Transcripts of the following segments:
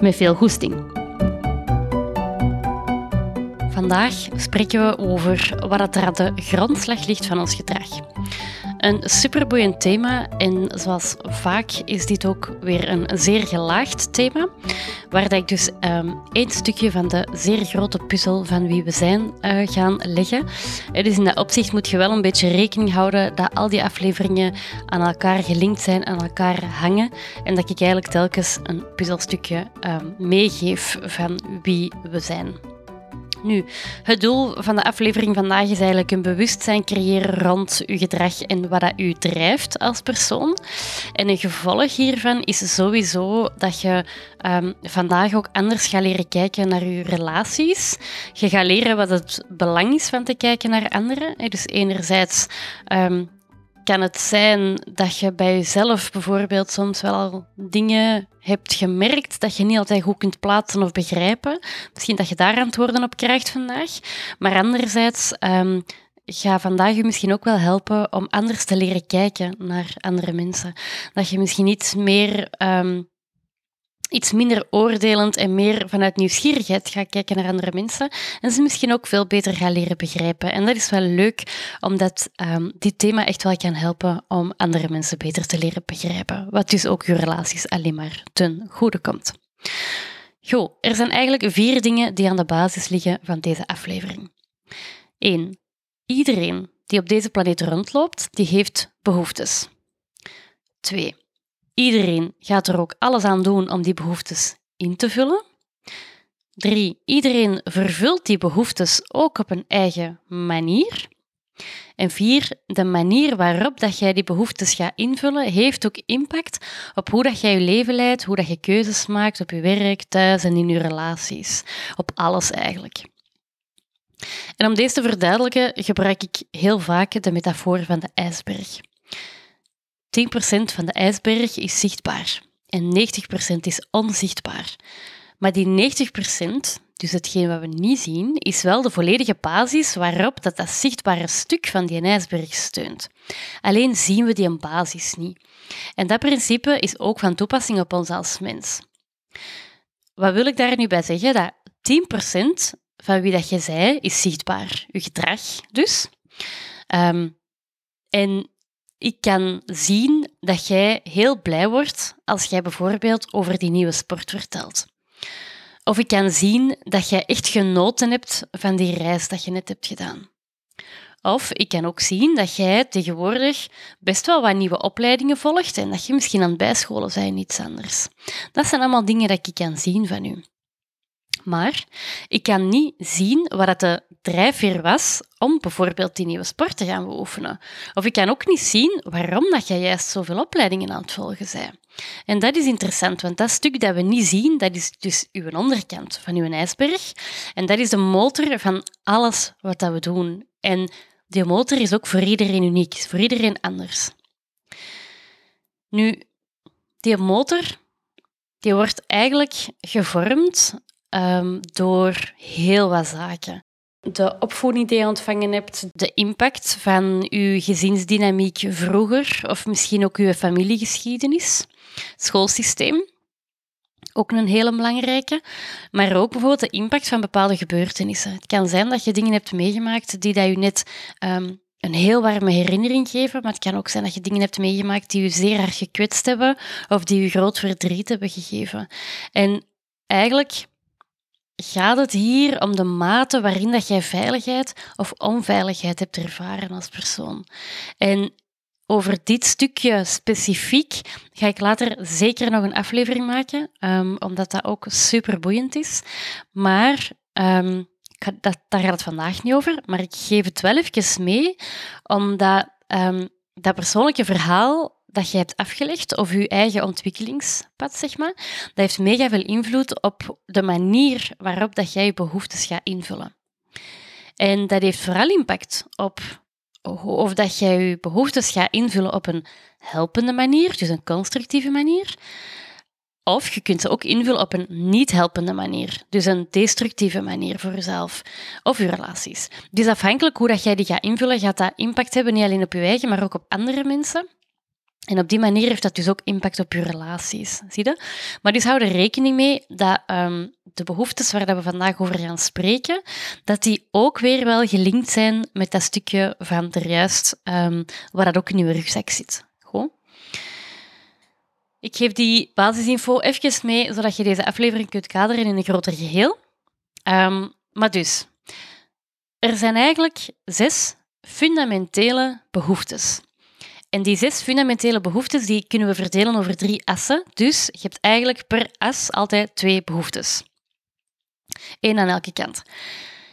Met veel goesting. Vandaag spreken we over wat er aan de grondslag ligt van ons gedrag. Een superboeiend thema en zoals vaak is dit ook weer een zeer gelaagd thema, waar ik dus um, één stukje van de zeer grote puzzel van wie we zijn uh, gaan leggen. Dus in dat opzicht moet je wel een beetje rekening houden dat al die afleveringen aan elkaar gelinkt zijn, aan elkaar hangen en dat ik eigenlijk telkens een puzzelstukje um, meegeef van wie we zijn. Nu, het doel van de aflevering vandaag is eigenlijk een bewustzijn creëren rond uw gedrag en wat dat u drijft als persoon. En een gevolg hiervan is sowieso dat je um, vandaag ook anders gaat leren kijken naar uw relaties. Je gaat leren wat het belang is van te kijken naar anderen. Dus enerzijds um, kan het zijn dat je bij jezelf bijvoorbeeld soms wel al dingen hebt gemerkt dat je niet altijd goed kunt plaatsen of begrijpen. Misschien dat je daar antwoorden op krijgt vandaag. Maar anderzijds um, ga vandaag je misschien ook wel helpen om anders te leren kijken naar andere mensen. Dat je misschien iets meer um, iets minder oordelend en meer vanuit nieuwsgierigheid gaat kijken naar andere mensen en ze misschien ook veel beter gaan leren begrijpen. En dat is wel leuk, omdat um, dit thema echt wel kan helpen om andere mensen beter te leren begrijpen, wat dus ook je relaties alleen maar ten goede komt. Goed, er zijn eigenlijk vier dingen die aan de basis liggen van deze aflevering. 1. Iedereen die op deze planeet rondloopt, die heeft behoeftes. 2. Iedereen gaat er ook alles aan doen om die behoeftes in te vullen. 3. Iedereen vervult die behoeftes ook op een eigen manier. En 4. De manier waarop dat jij die behoeftes gaat invullen, heeft ook impact op hoe dat jij je leven leidt, hoe dat je keuzes maakt op je werk, thuis en in je relaties. Op alles eigenlijk. En om deze te verduidelijken, gebruik ik heel vaak de metafoor van de ijsberg. 10% van de ijsberg is zichtbaar en 90% is onzichtbaar. Maar die 90%, dus hetgeen wat we niet zien, is wel de volledige basis waarop dat, dat zichtbare stuk van die ijsberg steunt. Alleen zien we die basis niet. En dat principe is ook van toepassing op ons als mens. Wat wil ik daar nu bij zeggen? Dat 10% van wie dat je zei, is zichtbaar. Je gedrag dus. Um, en ik kan zien dat jij heel blij wordt als jij bijvoorbeeld over die nieuwe sport vertelt. Of ik kan zien dat jij echt genoten hebt van die reis dat je net hebt gedaan. Of ik kan ook zien dat jij tegenwoordig best wel wat nieuwe opleidingen volgt en dat je misschien aan het bijscholen bent, iets anders. Dat zijn allemaal dingen dat ik kan zien van u. Maar ik kan niet zien wat de drijfveer was om bijvoorbeeld die nieuwe sport te gaan beoefenen. Of ik kan ook niet zien waarom dat jij juist zoveel opleidingen aan het volgen bent. En dat is interessant, want dat stuk dat we niet zien, dat is dus uw onderkant van uw ijsberg. En dat is de motor van alles wat dat we doen. En die motor is ook voor iedereen uniek, voor iedereen anders. Nu, die motor die wordt eigenlijk gevormd um, door heel wat zaken. De opvoeding die je ontvangen hebt, de impact van uw gezinsdynamiek vroeger, of misschien ook uw familiegeschiedenis, schoolsysteem, ook een hele belangrijke. Maar ook bijvoorbeeld de impact van bepaalde gebeurtenissen. Het kan zijn dat je dingen hebt meegemaakt die dat je net um, een heel warme herinnering geven, maar het kan ook zijn dat je dingen hebt meegemaakt die je zeer erg gekwetst hebben of die je groot verdriet hebben gegeven. En eigenlijk gaat het hier om de mate waarin dat jij veiligheid of onveiligheid hebt ervaren als persoon. En over dit stukje specifiek ga ik later zeker nog een aflevering maken, um, omdat dat ook super boeiend is. Maar um, dat, daar gaat het vandaag niet over. Maar ik geef het wel even mee, omdat um, dat persoonlijke verhaal dat je hebt afgelegd, of je eigen ontwikkelingspad, zeg maar, dat heeft mega veel invloed op de manier waarop dat jij je behoeftes gaat invullen. En dat heeft vooral impact op of dat jij je behoeftes gaat invullen op een helpende manier, dus een constructieve manier, of je kunt ze ook invullen op een niet helpende manier, dus een destructieve manier voor jezelf of je relaties. Dus afhankelijk hoe dat jij die gaat invullen, gaat dat impact hebben niet alleen op je eigen, maar ook op andere mensen. En op die manier heeft dat dus ook impact op je relaties. Zie je? Maar dus hou er rekening mee dat um, de behoeftes waar dat we vandaag over gaan spreken, dat die ook weer wel gelinkt zijn met dat stukje van er juist um, waar dat ook in je rugzak zit. Goed? Ik geef die basisinfo even mee, zodat je deze aflevering kunt kaderen in een groter geheel. Um, maar dus, er zijn eigenlijk zes fundamentele behoeftes. En die zes fundamentele behoeftes die kunnen we verdelen over drie assen. Dus je hebt eigenlijk per as altijd twee behoeftes. Eén aan elke kant.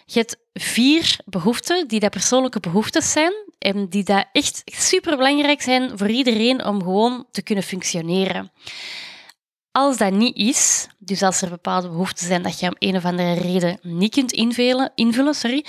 Je hebt vier behoeften die dat persoonlijke behoeftes zijn en die dat echt superbelangrijk zijn voor iedereen om gewoon te kunnen functioneren. Als dat niet is, dus als er bepaalde behoeften zijn dat je om een of andere reden niet kunt invullen, invullen sorry,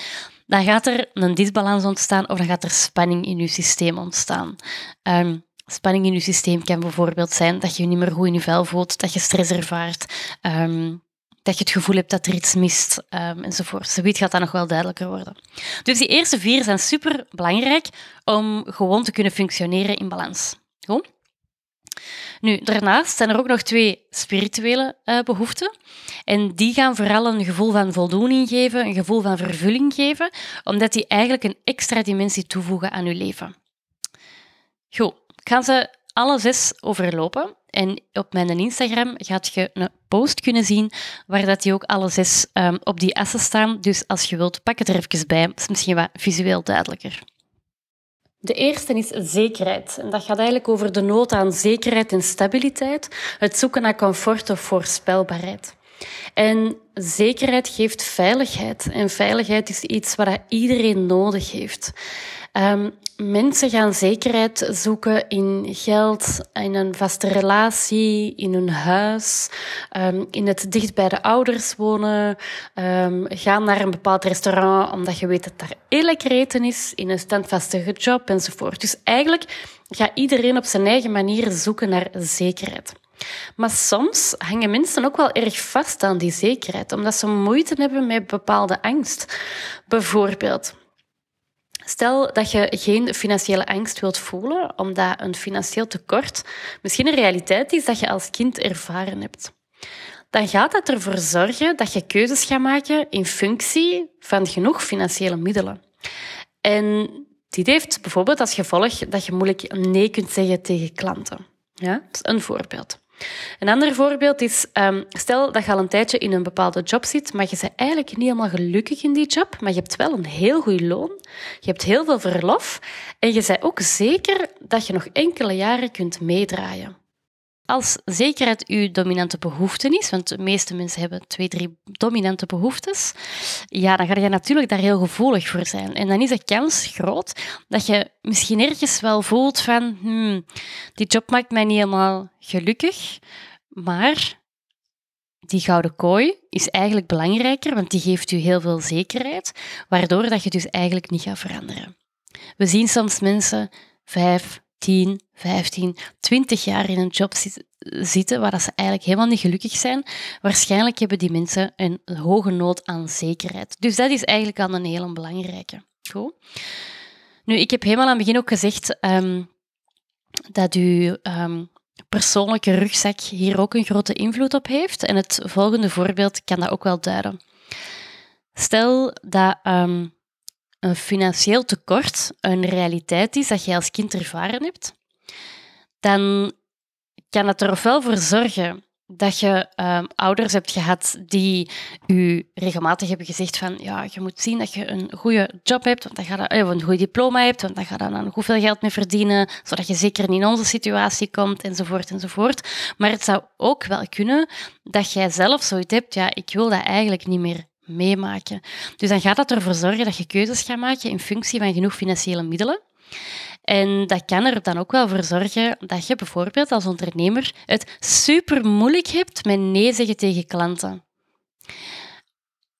dan gaat er een disbalans ontstaan of dan gaat er spanning in je systeem ontstaan. Um, spanning in je systeem kan bijvoorbeeld zijn dat je je niet meer goed in je vel voelt, dat je stress ervaart, um, dat je het gevoel hebt dat er iets mist, um, enzovoort. Zoiets gaat dat nog wel duidelijker worden. Dus die eerste vier zijn super belangrijk om gewoon te kunnen functioneren in balans. Goed? Nu, daarnaast zijn er ook nog twee spirituele uh, behoeften. En die gaan vooral een gevoel van voldoening geven, een gevoel van vervulling geven, omdat die eigenlijk een extra dimensie toevoegen aan je leven. Goed, ik ga ze alle zes overlopen. En op mijn Instagram gaat je een post kunnen zien waar dat die ook alle zes um, op die assen staan. Dus als je wilt, pak het er even bij. Dat is misschien wat visueel duidelijker. De eerste is zekerheid. En dat gaat eigenlijk over de nood aan zekerheid en stabiliteit, het zoeken naar comfort of voorspelbaarheid. En zekerheid geeft veiligheid. En veiligheid is iets wat iedereen nodig heeft. Um, mensen gaan zekerheid zoeken in geld, in een vaste relatie, in hun huis, um, in het dicht bij de ouders wonen, um, gaan naar een bepaald restaurant omdat je weet dat daar lekker eten is, in een standvastige job enzovoort. Dus eigenlijk gaat iedereen op zijn eigen manier zoeken naar zekerheid. Maar soms hangen mensen ook wel erg vast aan die zekerheid, omdat ze moeite hebben met bepaalde angst. Bijvoorbeeld, Stel dat je geen financiële angst wilt voelen, omdat een financieel tekort misschien een realiteit is dat je als kind ervaren hebt. Dan gaat dat ervoor zorgen dat je keuzes gaat maken in functie van genoeg financiële middelen. En dit heeft bijvoorbeeld als gevolg dat je moeilijk nee kunt zeggen tegen klanten. Ja, dat is een voorbeeld. Een ander voorbeeld is, um, stel dat je al een tijdje in een bepaalde job zit, maar je bent eigenlijk niet helemaal gelukkig in die job, maar je hebt wel een heel goed loon, je hebt heel veel verlof en je bent ook zeker dat je nog enkele jaren kunt meedraaien. Als zekerheid uw dominante behoefte is, want de meeste mensen hebben twee, drie dominante behoeftes, ja, dan ga je natuurlijk daar heel gevoelig voor zijn. En dan is de kans groot dat je misschien ergens wel voelt van, hmm, die job maakt mij niet helemaal gelukkig, maar die gouden kooi is eigenlijk belangrijker, want die geeft u heel veel zekerheid, waardoor dat je dus eigenlijk niet gaat veranderen. We zien soms mensen vijf, 10, 15, 20 jaar in een job zitten waar ze eigenlijk helemaal niet gelukkig zijn. Waarschijnlijk hebben die mensen een hoge nood aan zekerheid. Dus dat is eigenlijk al een hele belangrijke. Goed. Nu, ik heb helemaal aan het begin ook gezegd um, dat uw um, persoonlijke rugzak hier ook een grote invloed op heeft. En het volgende voorbeeld kan dat ook wel duiden. Stel dat um, een financieel tekort een realiteit is dat je als kind ervaren hebt, dan kan het er ofwel voor zorgen dat je um, ouders hebt gehad die u regelmatig hebben gezegd van ja, je moet zien dat je een goede job hebt, want dan ga je, eh, een goed diploma hebt, want dan ga je dan hoeveel geld mee verdienen, zodat je zeker niet in onze situatie komt, enzovoort, enzovoort. Maar het zou ook wel kunnen dat jij zelf zoiets hebt, ja, ik wil dat eigenlijk niet meer meemaken. Dus dan gaat dat ervoor zorgen dat je keuzes gaat maken in functie van genoeg financiële middelen. En dat kan er dan ook wel voor zorgen dat je bijvoorbeeld als ondernemer het super moeilijk hebt met nee zeggen tegen klanten.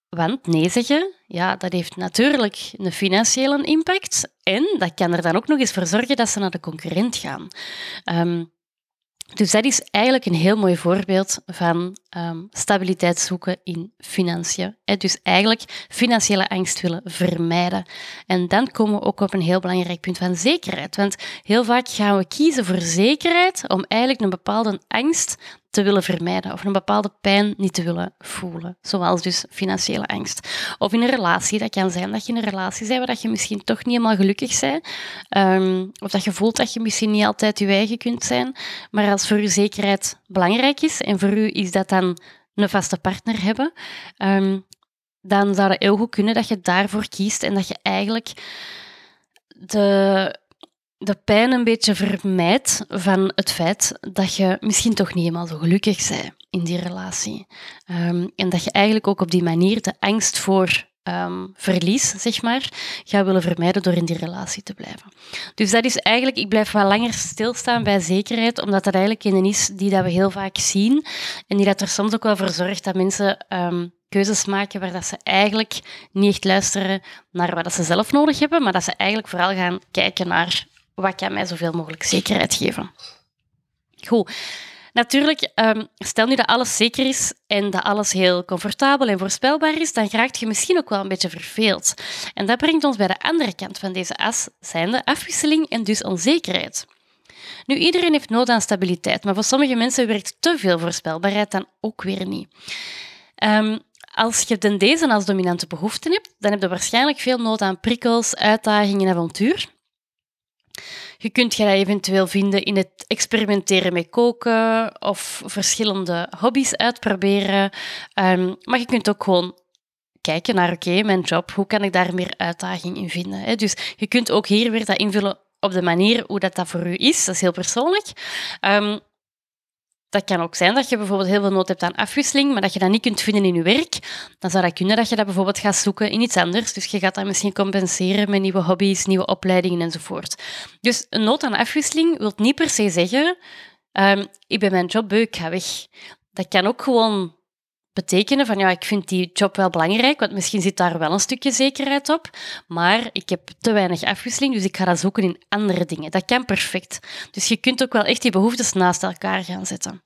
Want nee zeggen, ja, dat heeft natuurlijk een financiële impact. En dat kan er dan ook nog eens voor zorgen dat ze naar de concurrent gaan. Um, dus dat is eigenlijk een heel mooi voorbeeld van um, stabiliteit zoeken in financiën. Dus eigenlijk financiële angst willen vermijden. En dan komen we ook op een heel belangrijk punt van zekerheid. Want heel vaak gaan we kiezen voor zekerheid om eigenlijk een bepaalde angst te willen vermijden of een bepaalde pijn niet te willen voelen. Zoals dus financiële angst. Of in een relatie, dat kan zijn dat je in een relatie bent waar je misschien toch niet helemaal gelukkig bent. Um, of dat je voelt dat je misschien niet altijd je eigen kunt zijn. Maar als voor je zekerheid belangrijk is en voor u is dat dan een vaste partner hebben, um, dan zou het heel goed kunnen dat je daarvoor kiest en dat je eigenlijk de de pijn een beetje vermijdt van het feit dat je misschien toch niet helemaal zo gelukkig bent in die relatie. Um, en dat je eigenlijk ook op die manier de angst voor um, verlies, zeg maar, gaat willen vermijden door in die relatie te blijven. Dus dat is eigenlijk, ik blijf wat langer stilstaan bij zekerheid, omdat dat eigenlijk een is die dat we heel vaak zien en die dat er soms ook wel voor zorgt dat mensen um, keuzes maken waar dat ze eigenlijk niet echt luisteren naar wat dat ze zelf nodig hebben, maar dat ze eigenlijk vooral gaan kijken naar wat kan mij zoveel mogelijk zekerheid geven? Goed. Natuurlijk, um, stel nu dat alles zeker is en dat alles heel comfortabel en voorspelbaar is, dan raakt je misschien ook wel een beetje verveeld. En dat brengt ons bij de andere kant van deze as, zijn de afwisseling en dus onzekerheid. Nu, iedereen heeft nood aan stabiliteit, maar voor sommige mensen werkt te veel voorspelbaarheid dan ook weer niet. Um, als je den deze als dominante behoefte hebt, dan heb je waarschijnlijk veel nood aan prikkels, uitdagingen en avontuur. Je kunt je dat eventueel vinden in het experimenteren met koken of verschillende hobby's uitproberen. Um, maar je kunt ook gewoon kijken naar, oké, mijn job, hoe kan ik daar meer uitdaging in vinden? Hè? Dus je kunt ook hier weer dat invullen op de manier hoe dat, dat voor u is. Dat is heel persoonlijk. Um, dat kan ook zijn dat je bijvoorbeeld heel veel nood hebt aan afwisseling, maar dat je dat niet kunt vinden in je werk. Dan zou dat kunnen dat je dat bijvoorbeeld gaat zoeken in iets anders. Dus je gaat dat misschien compenseren met nieuwe hobby's, nieuwe opleidingen enzovoort. Dus een nood aan afwisseling wil niet per se zeggen, um, ik ben mijn job beu, ik ga weg. Dat kan ook gewoon betekenen van ja, ik vind die job wel belangrijk, want misschien zit daar wel een stukje zekerheid op, maar ik heb te weinig afwisseling, dus ik ga dat zoeken in andere dingen. Dat kan perfect. Dus je kunt ook wel echt die behoeftes naast elkaar gaan zetten.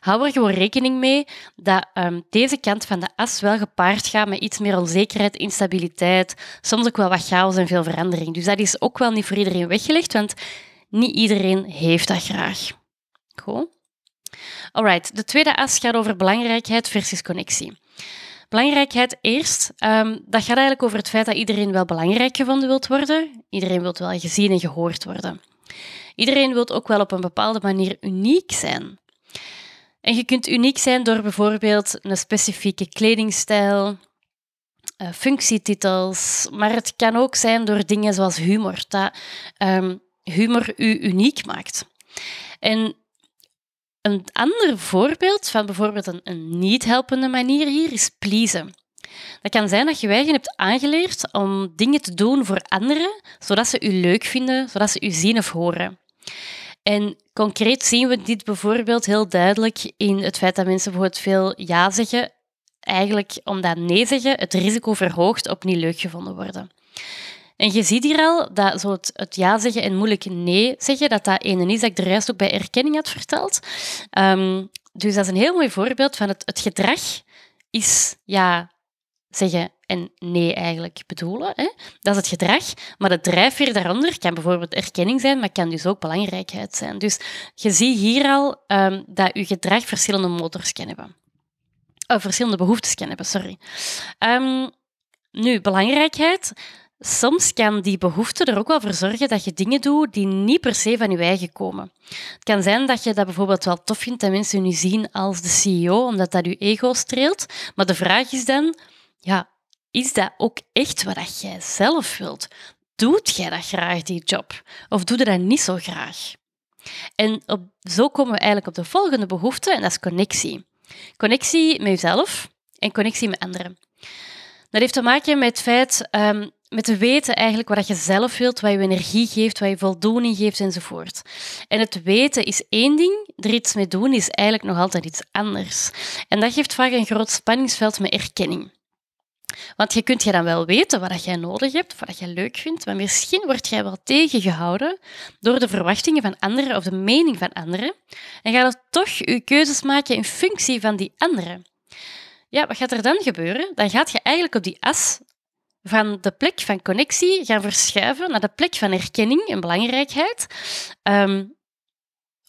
Hou er gewoon rekening mee dat um, deze kant van de as wel gepaard gaat met iets meer onzekerheid, instabiliteit, soms ook wel wat chaos en veel verandering. Dus dat is ook wel niet voor iedereen weggelegd, want niet iedereen heeft dat graag. Goed. Alright, de tweede as gaat over belangrijkheid versus connectie. Belangrijkheid eerst, um, dat gaat eigenlijk over het feit dat iedereen wel belangrijk gevonden wilt worden. Iedereen wil wel gezien en gehoord worden. Iedereen wil ook wel op een bepaalde manier uniek zijn. En je kunt uniek zijn door bijvoorbeeld een specifieke kledingstijl, uh, functietitels, maar het kan ook zijn door dingen zoals humor, dat um, humor u uniek maakt. En een ander voorbeeld van bijvoorbeeld een, niet helpende manier hier is pleasen. Dat kan zijn dat je eigen hebt aangeleerd om dingen te doen voor anderen, zodat ze u leuk vinden, zodat ze u zien of horen. En concreet zien we dit bijvoorbeeld heel duidelijk in het feit dat mensen bijvoorbeeld veel ja zeggen, eigenlijk omdat nee zeggen het risico verhoogt op niet leuk gevonden worden. En je ziet hier al dat zo het, ja zeggen en moeilijk nee zeggen, dat dat ene is dat ik er juist ook bij erkenning had verteld. Um, dus dat is een heel mooi voorbeeld van het, het gedrag is ja zeggen en nee eigenlijk bedoelen. Hè? Dat is het gedrag. Maar de drijfveer daaronder kan bijvoorbeeld erkenning zijn, maar kan dus ook belangrijkheid zijn. Dus je ziet hier al um, dat je gedrag verschillende motors kan hebben. Oh, verschillende behoeftes kan hebben, sorry. Um, nu, belangrijkheid. Soms kan die behoefte er ook wel voor zorgen dat je dingen doet die niet per se van je eigen komen. Het kan zijn dat je dat bijvoorbeeld wel tof vindt dat mensen je zien als de CEO, omdat dat je ego streelt. Maar de vraag is dan, ja, is dat ook echt wat jij zelf wilt? Doet jij dat graag, die job? Of doe je dat niet zo graag? En op, zo komen we eigenlijk op de volgende behoefte, en dat is connectie. Connectie met jezelf en connectie met anderen. Dat heeft te maken met het feit, um, met te weten eigenlijk wat je zelf wilt, wat je energie geeft, wat je voldoening geeft enzovoort. En het weten is één ding, er iets mee doen is eigenlijk nog altijd iets anders. En dat geeft vaak een groot spanningsveld met erkenning. Want je kunt je dan wel weten wat jij nodig hebt, wat je leuk vindt, maar misschien word jij wel tegengehouden door de verwachtingen van anderen of de mening van anderen en gaat het toch je keuzes maken in functie van die anderen. Ja, wat gaat er dan gebeuren? Dan gaat je eigenlijk op die as van de plek van connectie gaan verschuiven naar de plek van erkenning en belangrijkheid. Ehm,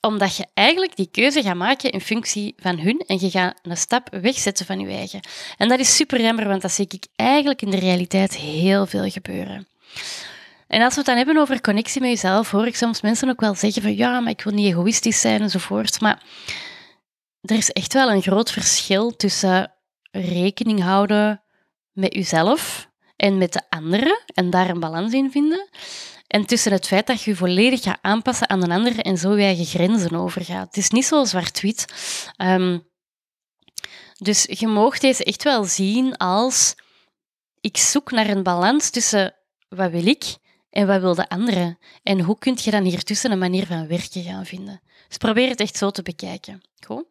omdat je eigenlijk die keuze gaat maken in functie van hun en je gaat een stap wegzetten van je eigen. En dat is super jammer, want dat zie ik eigenlijk in de realiteit heel veel gebeuren. En als we het dan hebben over connectie met jezelf, hoor ik soms mensen ook wel zeggen van ja, maar ik wil niet egoïstisch zijn enzovoort. Maar er is echt wel een groot verschil tussen rekening houden met jezelf en met de anderen en daar een balans in vinden. En tussen het feit dat je je volledig gaat aanpassen aan een ander en zo je eigen grenzen overgaat. Het is niet zo zwart-wit. Ehm, dus je mag deze echt wel zien als ik zoek naar een balans tussen wat wil ik en wat wil de andere. En hoe kun je dan hiertussen een manier van werken gaan vinden. Dus probeer het echt zo te bekijken. Goed?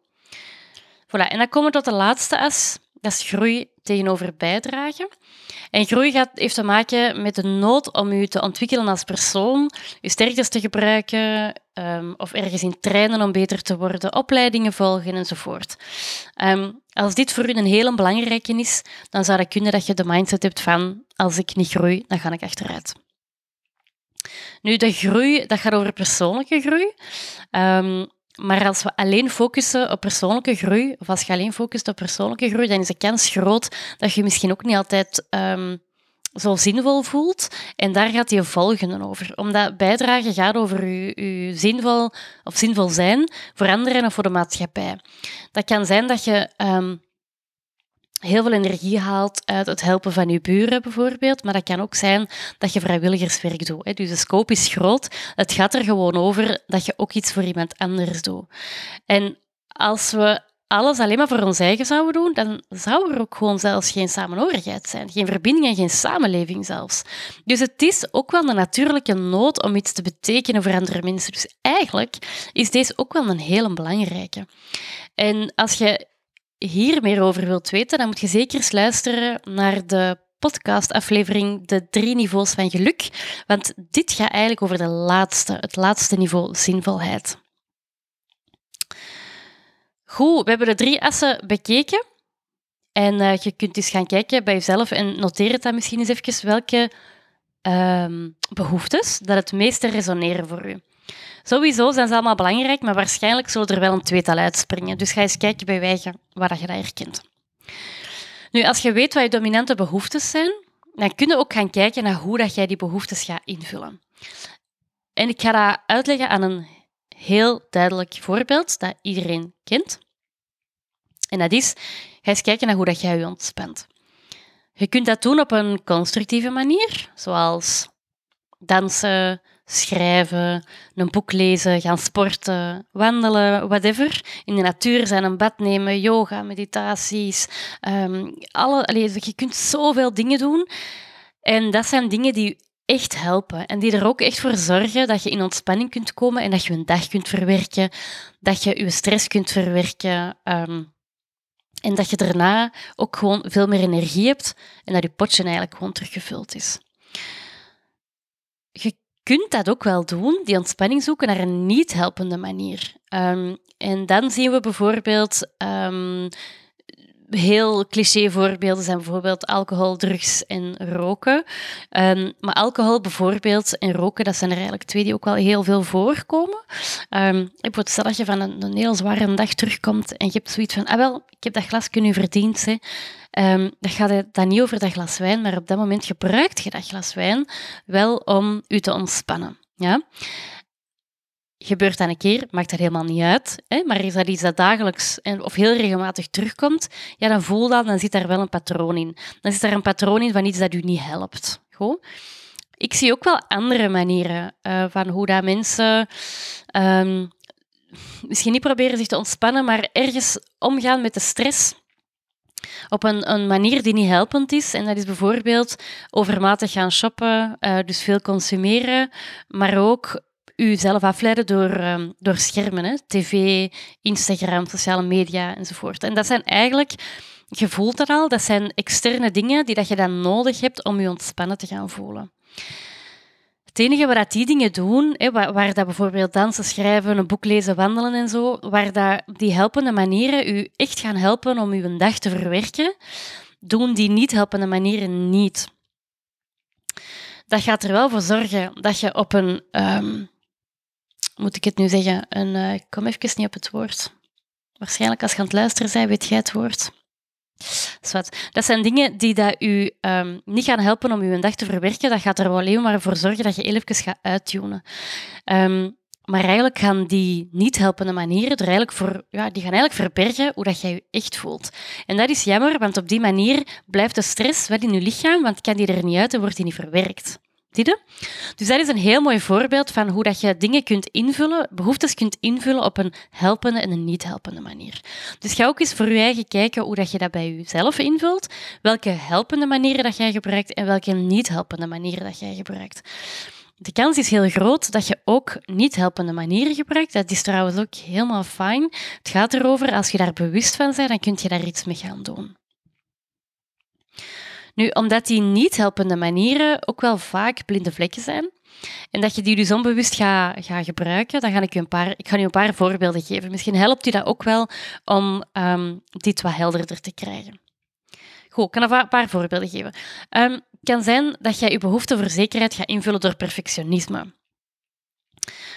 Voilà. En dan komen we tot de laatste as. Dat is groei tegenover bijdragen. En groei gaat, heeft te maken met de nood om je te ontwikkelen als persoon, je sterktes te gebruiken um, of ergens in trainen om beter te worden, opleidingen volgen enzovoort. Um, als dit voor u een hele belangrijke is, dan zou het kunnen dat je de mindset hebt van als ik niet groei, dan ga ik achteruit. Nu, de groei, dat gaat over persoonlijke groei. Um, maar als we alleen focussen op persoonlijke groei, of als je alleen focust op persoonlijke groei, dan is de kans groot dat je misschien ook niet altijd um, zo zinvol voelt. En daar gaat je volgende over. Omdat bijdragen gaat over je, zinvol of zinvol zijn voor anderen of voor de maatschappij. Dat kan zijn dat je um, heel veel energie haalt uit het helpen van je buren bijvoorbeeld, maar dat kan ook zijn dat je vrijwilligerswerk doet. Dus de scope is groot. Het gaat er gewoon over dat je ook iets voor iemand anders doet. En als we alles alleen maar voor ons eigen zouden doen, dan zou er ook gewoon zelfs geen samenhorigheid zijn. Geen verbinding en geen samenleving zelfs. Dus het is ook wel een natuurlijke nood om iets te betekenen voor andere mensen. Dus eigenlijk is deze ook wel een hele belangrijke. En als je hier meer over wilt weten, dan moet je zeker eens luisteren naar de podcastaflevering De Drie Niveaus van Geluk. Want dit gaat eigenlijk over de laatste, het laatste niveau zinvolheid. Goed, we hebben de drie assen bekeken. En uh, je kunt eens gaan kijken bij jezelf en noteer het dan misschien eens even welke uh, behoeftes dat het meeste resoneren voor u. Sowieso zijn ze allemaal belangrijk, maar waarschijnlijk zullen er wel een tweetal uitspringen. Dus ga eens kijken bij wijgen waar je dat herkent. Nu, als je weet wat je dominante behoeftes zijn, dan kun je ook gaan kijken naar hoe dat jij die behoeftes gaat invullen. En ik ga dat uitleggen aan een heel duidelijk voorbeeld dat iedereen kent. En dat is, ga eens kijken naar hoe dat jij je ontspant. Je kunt dat doen op een constructieve manier, zoals dansen, schrijven, een boek lezen, gaan sporten, wandelen, whatever. In de natuur zijn, een bad nemen, yoga, meditaties. Um, alle, allez, je kunt zoveel dingen doen. En dat zijn dingen die echt helpen. En die er ook echt voor zorgen dat je in ontspanning kunt komen en dat je een dag kunt verwerken, dat je je stress kunt verwerken. Um, en dat je daarna ook gewoon veel meer energie hebt en dat je potje eigenlijk gewoon teruggevuld is. Kunt dat ook wel doen, die ontspanning zoeken naar een niet helpende manier. Um, en dan zien we bijvoorbeeld um, heel cliché voorbeelden zijn bijvoorbeeld alcohol, drugs en roken. Um, maar alcohol bijvoorbeeld en roken, dat zijn er eigenlijk twee die ook wel heel veel voorkomen. Ik word stel dat je van een, een, heel zware dag terugkomt en je hebt zoiets van, ah wel, ik heb dat glas kunnen verdiend. Hè. Um, dat gaat dan niet over dat glas wijn, maar op dat moment gebruikt je dat glas wijn wel om je te ontspannen. Ja? Gebeurt dat een keer, maakt dat helemaal niet uit. Hè? Maar is dat iets dat dagelijks of heel regelmatig terugkomt, ja, dan voel dat, dan zit daar wel een patroon in. Dan zit daar een patroon in van iets dat u niet helpt. Goed? Ik zie ook wel andere manieren uh, van hoe dat mensen um, misschien niet proberen zich te ontspannen, maar ergens omgaan met de stress op een, een, manier die niet helpend is. En dat is bijvoorbeeld overmatig gaan shoppen, uh, dus veel consumeren, maar ook uzelf afleiden door, um, door schermen, hè? tv, Instagram, sociale media enzovoort. En dat zijn eigenlijk, je voelt dat al, dat zijn externe dingen die dat je dan nodig hebt om je ontspannen te gaan voelen. Het enige wat die dingen doen, hè, waar, waar, dat bijvoorbeeld dansen, schrijven, een boek lezen, wandelen en zo, waar dat die helpende manieren u echt gaan helpen om uw dag te verwerken, doen die niet helpende manieren niet. Dat gaat er wel voor zorgen dat je op een, um, moet ik het nu zeggen, een, uh, ik kom even niet op het woord. Waarschijnlijk als je aan het luisteren bent, weet jij het woord. Dat zijn dingen die dat u um, niet gaan helpen om uw dag te verwerken. Dat gaat er wel alleen maar voor zorgen dat je even gaat uittunen. Um, maar eigenlijk gaan die niet helpende manieren er eigenlijk voor, ja, die gaan eigenlijk verbergen hoe dat jij je echt voelt. En dat is jammer, want op die manier blijft de stress wel in je lichaam, want kan die er niet uit en wordt die niet verwerkt. Dus dat is een heel mooi voorbeeld van hoe dat je dingen kunt invullen, behoeftes kunt invullen op een helpende en een niet helpende manier. Dus ga ook eens voor je eigen kijken hoe dat je dat bij jezelf invult, welke helpende manieren dat jij gebruikt en welke niet helpende manieren dat jij gebruikt. De kans is heel groot dat je ook niet helpende manieren gebruikt. Dat is trouwens ook helemaal fijn. Het gaat erover, als je daar bewust van bent, dan kun je daar iets mee gaan doen. Nu, omdat die niet helpende manieren ook wel vaak blinde vlekken zijn, en dat je die dus onbewust gaat, gaat gebruiken, dan ga ik, je een paar, ik ga je een paar voorbeelden geven. Misschien helpt u dat ook wel om um, dit wat helderder te krijgen. Goed, ik kan een paar voorbeelden geven. Um, het kan zijn dat jij je behoefte voor zekerheid gaat invullen door perfectionisme.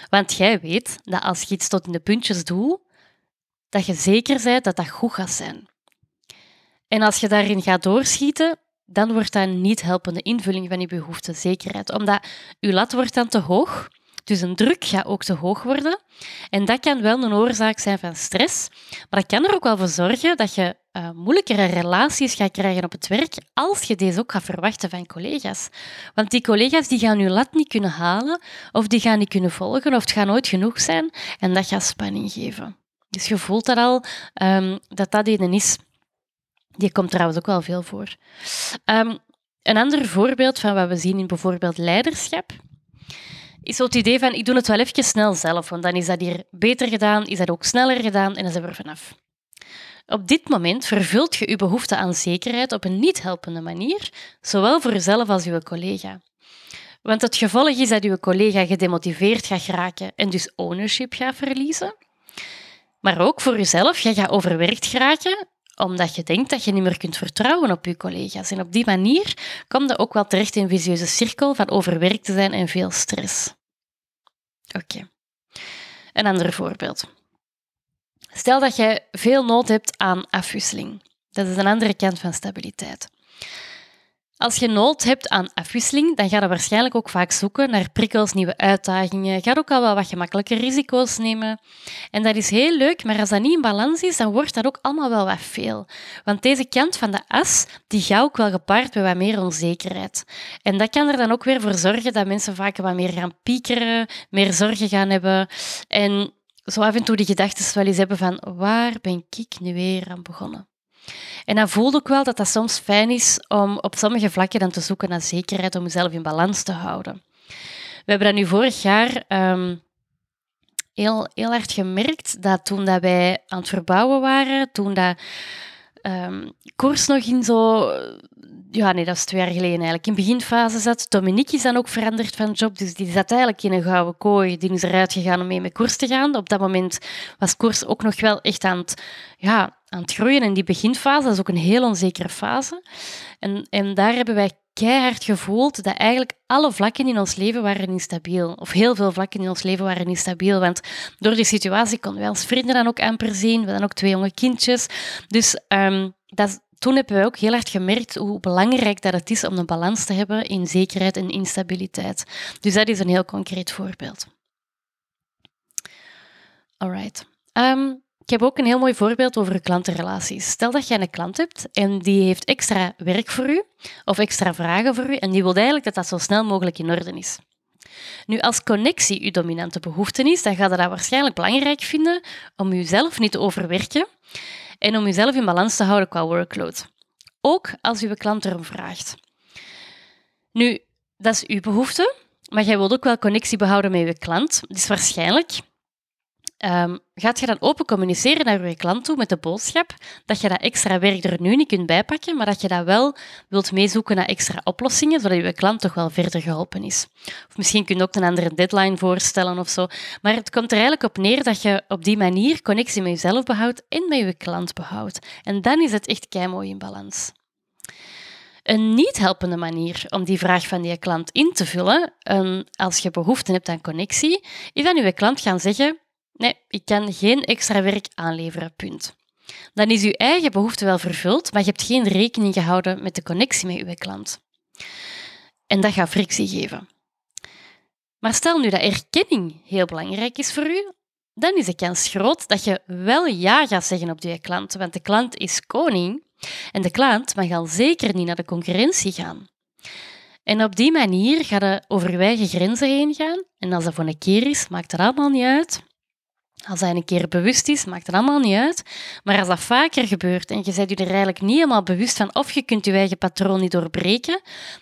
Want jij weet dat als je iets tot in de puntjes doet, dat je zeker bent dat dat goed gaat zijn. En als je daarin gaat doorschieten, dan wordt dat een niet helpende invulling van je behoefte zekerheid. Omdat je lat wordt dan te hoog, dus een druk gaat ook te hoog worden. En dat kan wel een oorzaak zijn van stress, maar dat kan er ook wel voor zorgen dat je uh, moeilijkere relaties gaat krijgen op het werk als je deze ook gaat verwachten van collega's. Want die collega's die gaan je lat niet kunnen halen, of die gaan niet kunnen volgen, of het gaat nooit genoeg zijn, en dat gaat spanning geven. Dus je voelt dat al, um, dat dat een is. Die komt trouwens ook wel veel voor. Um, een ander voorbeeld van wat we zien in bijvoorbeeld leiderschap is het idee van ik doe het wel even snel zelf, want dan is dat hier beter gedaan, is dat ook sneller gedaan en dan zijn we er vanaf. Op dit moment vervult je je behoefte aan zekerheid op een niet helpende manier, zowel voor jezelf als je collega. Want het gevolg is dat je collega gedemotiveerd gaat geraken en dus ownership gaat verliezen. Maar ook voor jezelf, je gaat overwerkt geraken omdat je denkt dat je niet meer kunt vertrouwen op je collega's. En op die manier komt je ook wel terecht in een visieuze cirkel van overwerkt te zijn en veel stress. Oké. Een ander voorbeeld. Stel dat je veel nood hebt aan afwisseling. Dat is een andere kant van stabiliteit. Als je nood hebt aan afwisseling, dan ga je waarschijnlijk ook vaak zoeken naar prikkels, nieuwe uitdagingen. Ga ook al wel wat gemakkelijke risico's nemen. En dat is heel leuk, maar als dat niet in balans is, dan wordt dat ook allemaal wel wat veel. Want deze kant van de as, die gaat ook wel gepaard met wat meer onzekerheid. En dat kan er dan ook weer voor zorgen dat mensen vaak wat meer gaan piekeren, meer zorgen gaan hebben. En zo af en toe die gedachten wel eens hebben van waar ben ik nu weer aan begonnen? En dan voelde ik wel dat dat soms fijn is om op sommige vlakken dan te zoeken naar zekerheid, om jezelf in balans te houden. We hebben dat nu vorig jaar um, heel, heel hard gemerkt, dat toen dat wij aan het verbouwen waren, toen dat um, koers nog in zo... Ja, nee, dat is twee jaar geleden eigenlijk. In beginfase zat. Dominique is dan ook veranderd van job, dus die zat eigenlijk in een gouden kooi. Die is eruit gegaan om mee met koers te gaan. Op dat moment was koers ook nog wel echt aan het, ja, aan het groeien. En die beginfase, dat is ook een heel onzekere fase. En, en daar hebben wij keihard gevoeld dat eigenlijk alle vlakken in ons leven waren instabiel. Of heel veel vlakken in ons leven waren instabiel. Want door die situatie konden wij als vrienden dan ook amper zien. We hadden ook twee jonge kindjes. Dus um, dat, toen hebben we ook heel hard gemerkt hoe belangrijk dat het is om een balans te hebben in zekerheid en instabiliteit. Dus dat is een heel concreet voorbeeld. Alright. Um, ik heb ook een heel mooi voorbeeld over klantenrelaties. Stel dat jij een klant hebt en die heeft extra werk voor u of extra vragen voor u en die wil eigenlijk dat dat zo snel mogelijk in orde is. Nu, als connectie uw dominante behoefte is, dan gaat je dat waarschijnlijk belangrijk vinden om jezelf niet te overwerken en om jezelf in balans te houden qua workload. Ook als uw klant erom vraagt. Nu, dat is uw behoefte, maar jij wilt ook wel connectie behouden met je klant. Dus waarschijnlijk um, gaat je dan open communiceren naar je klant toe met de boodschap dat je dat extra werk er nu niet kunt bijpakken, maar dat je dat wel wilt meezoeken naar extra oplossingen, zodat je klant toch wel verder geholpen is. Of misschien kun je ook een andere deadline voorstellen of zo. Maar het komt er eigenlijk op neer dat je op die manier connectie met jezelf behoudt en met je klant behoudt. En dan is het echt mooi in balans. Een niet helpende manier om die vraag van die klant in te vullen, als je behoefte hebt aan connectie, is dat je klant gaan zeggen: Nee, ik kan geen extra werk aanleveren, punt. Dan is uw eigen behoefte wel vervuld, maar je hebt geen rekening gehouden met de connectie met uw klant. En dat gaat frictie geven. Maar stel nu dat erkenning heel belangrijk is voor u, dan is de kans groot dat je wel ja gaat zeggen op die klant, want de klant is koning en de klant mag al zeker niet naar de concurrentie gaan. En op die manier gaat je over je eigen grenzen heen gaan. En als dat voor een keer is, maakt het allemaal niet uit. Als hij een keer bewust is, maakt het allemaal niet uit. Maar als dat vaker gebeurt en je bent je er eigenlijk niet helemaal bewust van of je kunt je eigen patroon niet doorbreken,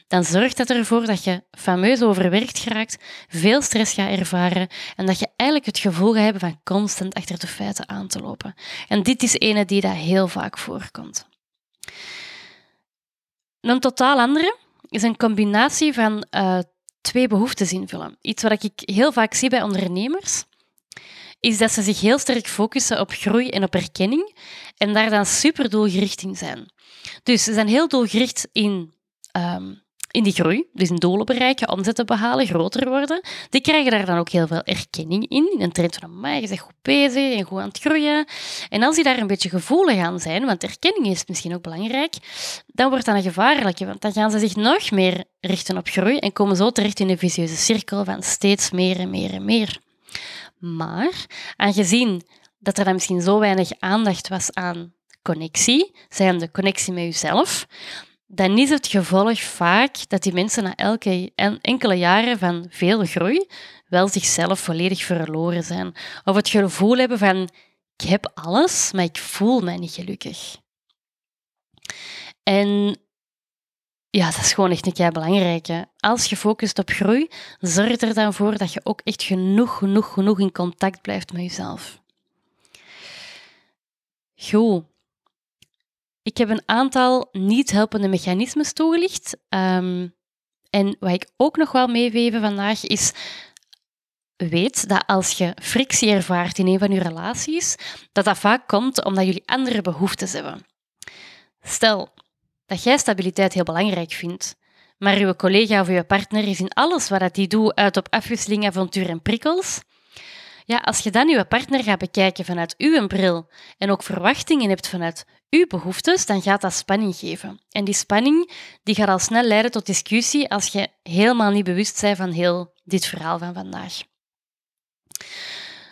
dan zorgt dat ervoor dat je fameus overwerkt geraakt, veel stress gaat ervaren en dat je eigenlijk het gevoel gaat hebben van constant achter de feiten aan te lopen. En dit is ene die dat heel vaak voorkomt. Een totaal andere is een combinatie van uh, twee behoeftes invullen. Iets wat ik heel vaak zie bij ondernemers is dat ze zich heel sterk focussen op groei en op erkenning en daar dan super doelgericht in zijn. Dus ze zijn heel doelgericht in, um, in die groei, dus in doelen bereiken, omzetten behalen, groter worden. Die krijgen daar dan ook heel veel erkenning in, in een trend van, mij, je bent goed bezig en goed aan het groeien. En als die daar een beetje gevoelig aan zijn, want erkenning is misschien ook belangrijk, dan wordt dat een gevaarlijke, want dan gaan ze zich nog meer richten op groei en komen zo terecht in een vicieuze cirkel van steeds meer en meer en meer. Maar aangezien dat er dan misschien zo weinig aandacht was aan connectie, zijn de connectie met jezelf, dan is het gevolg vaak dat die mensen na elke enkele jaren van veel groei wel zichzelf volledig verloren zijn. Of het gevoel hebben van ik heb alles, maar ik voel mij niet gelukkig. En ja, dat is gewoon echt een keer belangrijk. Als je focust op groei, zorg er dan voor dat je ook echt genoeg, genoeg, genoeg in contact blijft met jezelf. Goed. Ik heb een aantal niet helpende mechanismes toegelicht. Ehm, en wat ik ook nog wel meegeven vandaag is weet dat als je frictie ervaart in een van je relaties, dat dat vaak komt omdat jullie andere behoeftes hebben. Stel, dat jij stabiliteit heel belangrijk vindt. Maar uw collega of uw partner is in alles wat hij doet uit op afwisseling, avontuur en prikkels. Ja, als je dan uw partner gaat bekijken vanuit uw bril en ook verwachtingen hebt vanuit uw behoeftes, dan gaat dat spanning geven. En die spanning die gaat al snel leiden tot discussie als je helemaal niet bewust bent van heel dit verhaal van vandaag.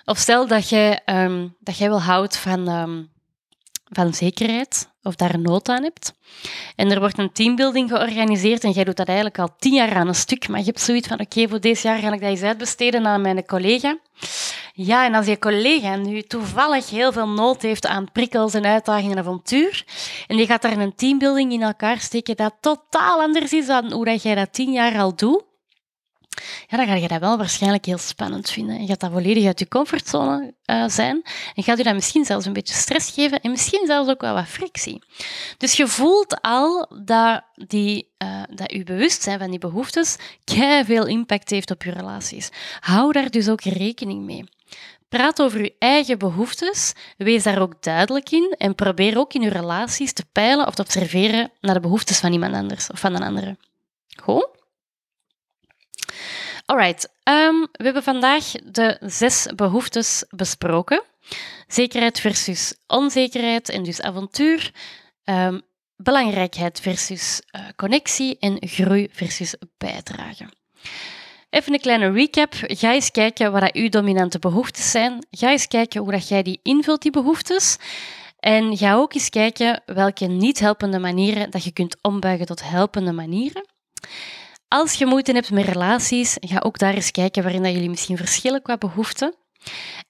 Of stel dat jij, um, dat jij wel houdt van um, van zekerheid of daar nood aan hebt. En er wordt een teambuilding georganiseerd en jij doet dat eigenlijk al tien jaar aan een stuk, maar je hebt zoiets van oké, voor deze jaar ga ik dat eens uitbesteden aan mijn collega. Ja, en als je collega nu toevallig heel veel nood heeft aan prikkels en uitdagingen en avontuur, en die gaat daar een teambuilding in elkaar steken dat totaal anders is dan hoe dat jij dat tien jaar al doet, ja, dan ga je dat wel waarschijnlijk heel spannend vinden. Je gaat dat volledig uit je comfortzone uh, zijn en gaat je dat misschien zelfs een beetje stress geven en misschien zelfs ook wel wat frictie. Dus je voelt al dat, die, uh, dat je bewustzijn van die behoeftes veel impact heeft op je relaties. Hou daar dus ook rekening mee. Praat over je eigen behoeftes, wees daar ook duidelijk in en probeer ook in je relaties te peilen of te observeren naar de behoeftes van iemand anders of van een andere. Goed? Alright, um, we hebben vandaag de zes behoeftes besproken. Zekerheid versus onzekerheid en dus avontuur. Um, belangrijkheid versus uh, connectie en groei versus bijdrage. Even een kleine recap. Ga eens kijken wat uw dominante behoeftes zijn. Ga eens kijken hoe dat jij die invult, die behoeftes. En ga ook eens kijken welke niet helpende manieren dat je kunt ombuigen tot helpende manieren. Als je moeite hebt met relaties, ga ook daar eens kijken waarin dat jullie misschien verschillen qua behoeften.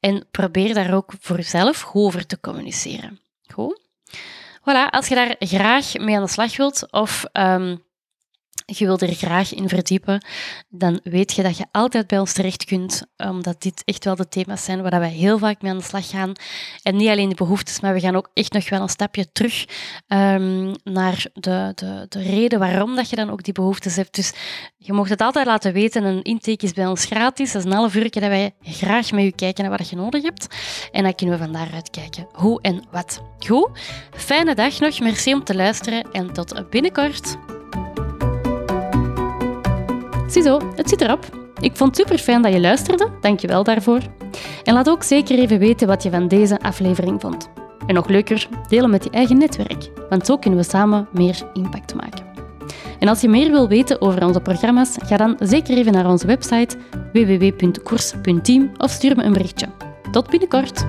En probeer daar ook voor jezelf goed over te communiceren. Goed? Voilà, als je daar graag mee aan de slag wilt of ehm, je wilt er graag in verdiepen, dan weet je dat je altijd bij ons terecht kunt, omdat dit echt wel de thema's zijn waar wij heel vaak mee aan de slag gaan. En niet alleen de behoeftes, maar we gaan ook echt nog wel een stapje terug um, naar de, de, de reden waarom dat je dan ook die behoeftes hebt. Dus je mocht het altijd laten weten. Een intake is bij ons gratis. Dat is een half uur dat wij graag met je kijken naar wat je nodig hebt. En dan kunnen we van daaruit kijken hoe en wat. Goed, fijne dag nog. Merci om te luisteren en tot binnenkort. Ziezo, het zit erop. Ik vond het super fijn dat je luisterde, dankjewel daarvoor. En laat ook zeker even weten wat je van deze aflevering vond. En nog leuker, delen met je eigen netwerk, want zo kunnen we samen meer impact maken. En als je meer wil weten over onze programma's, ga dan zeker even naar onze website www.koers.team of stuur me een berichtje. Tot binnenkort!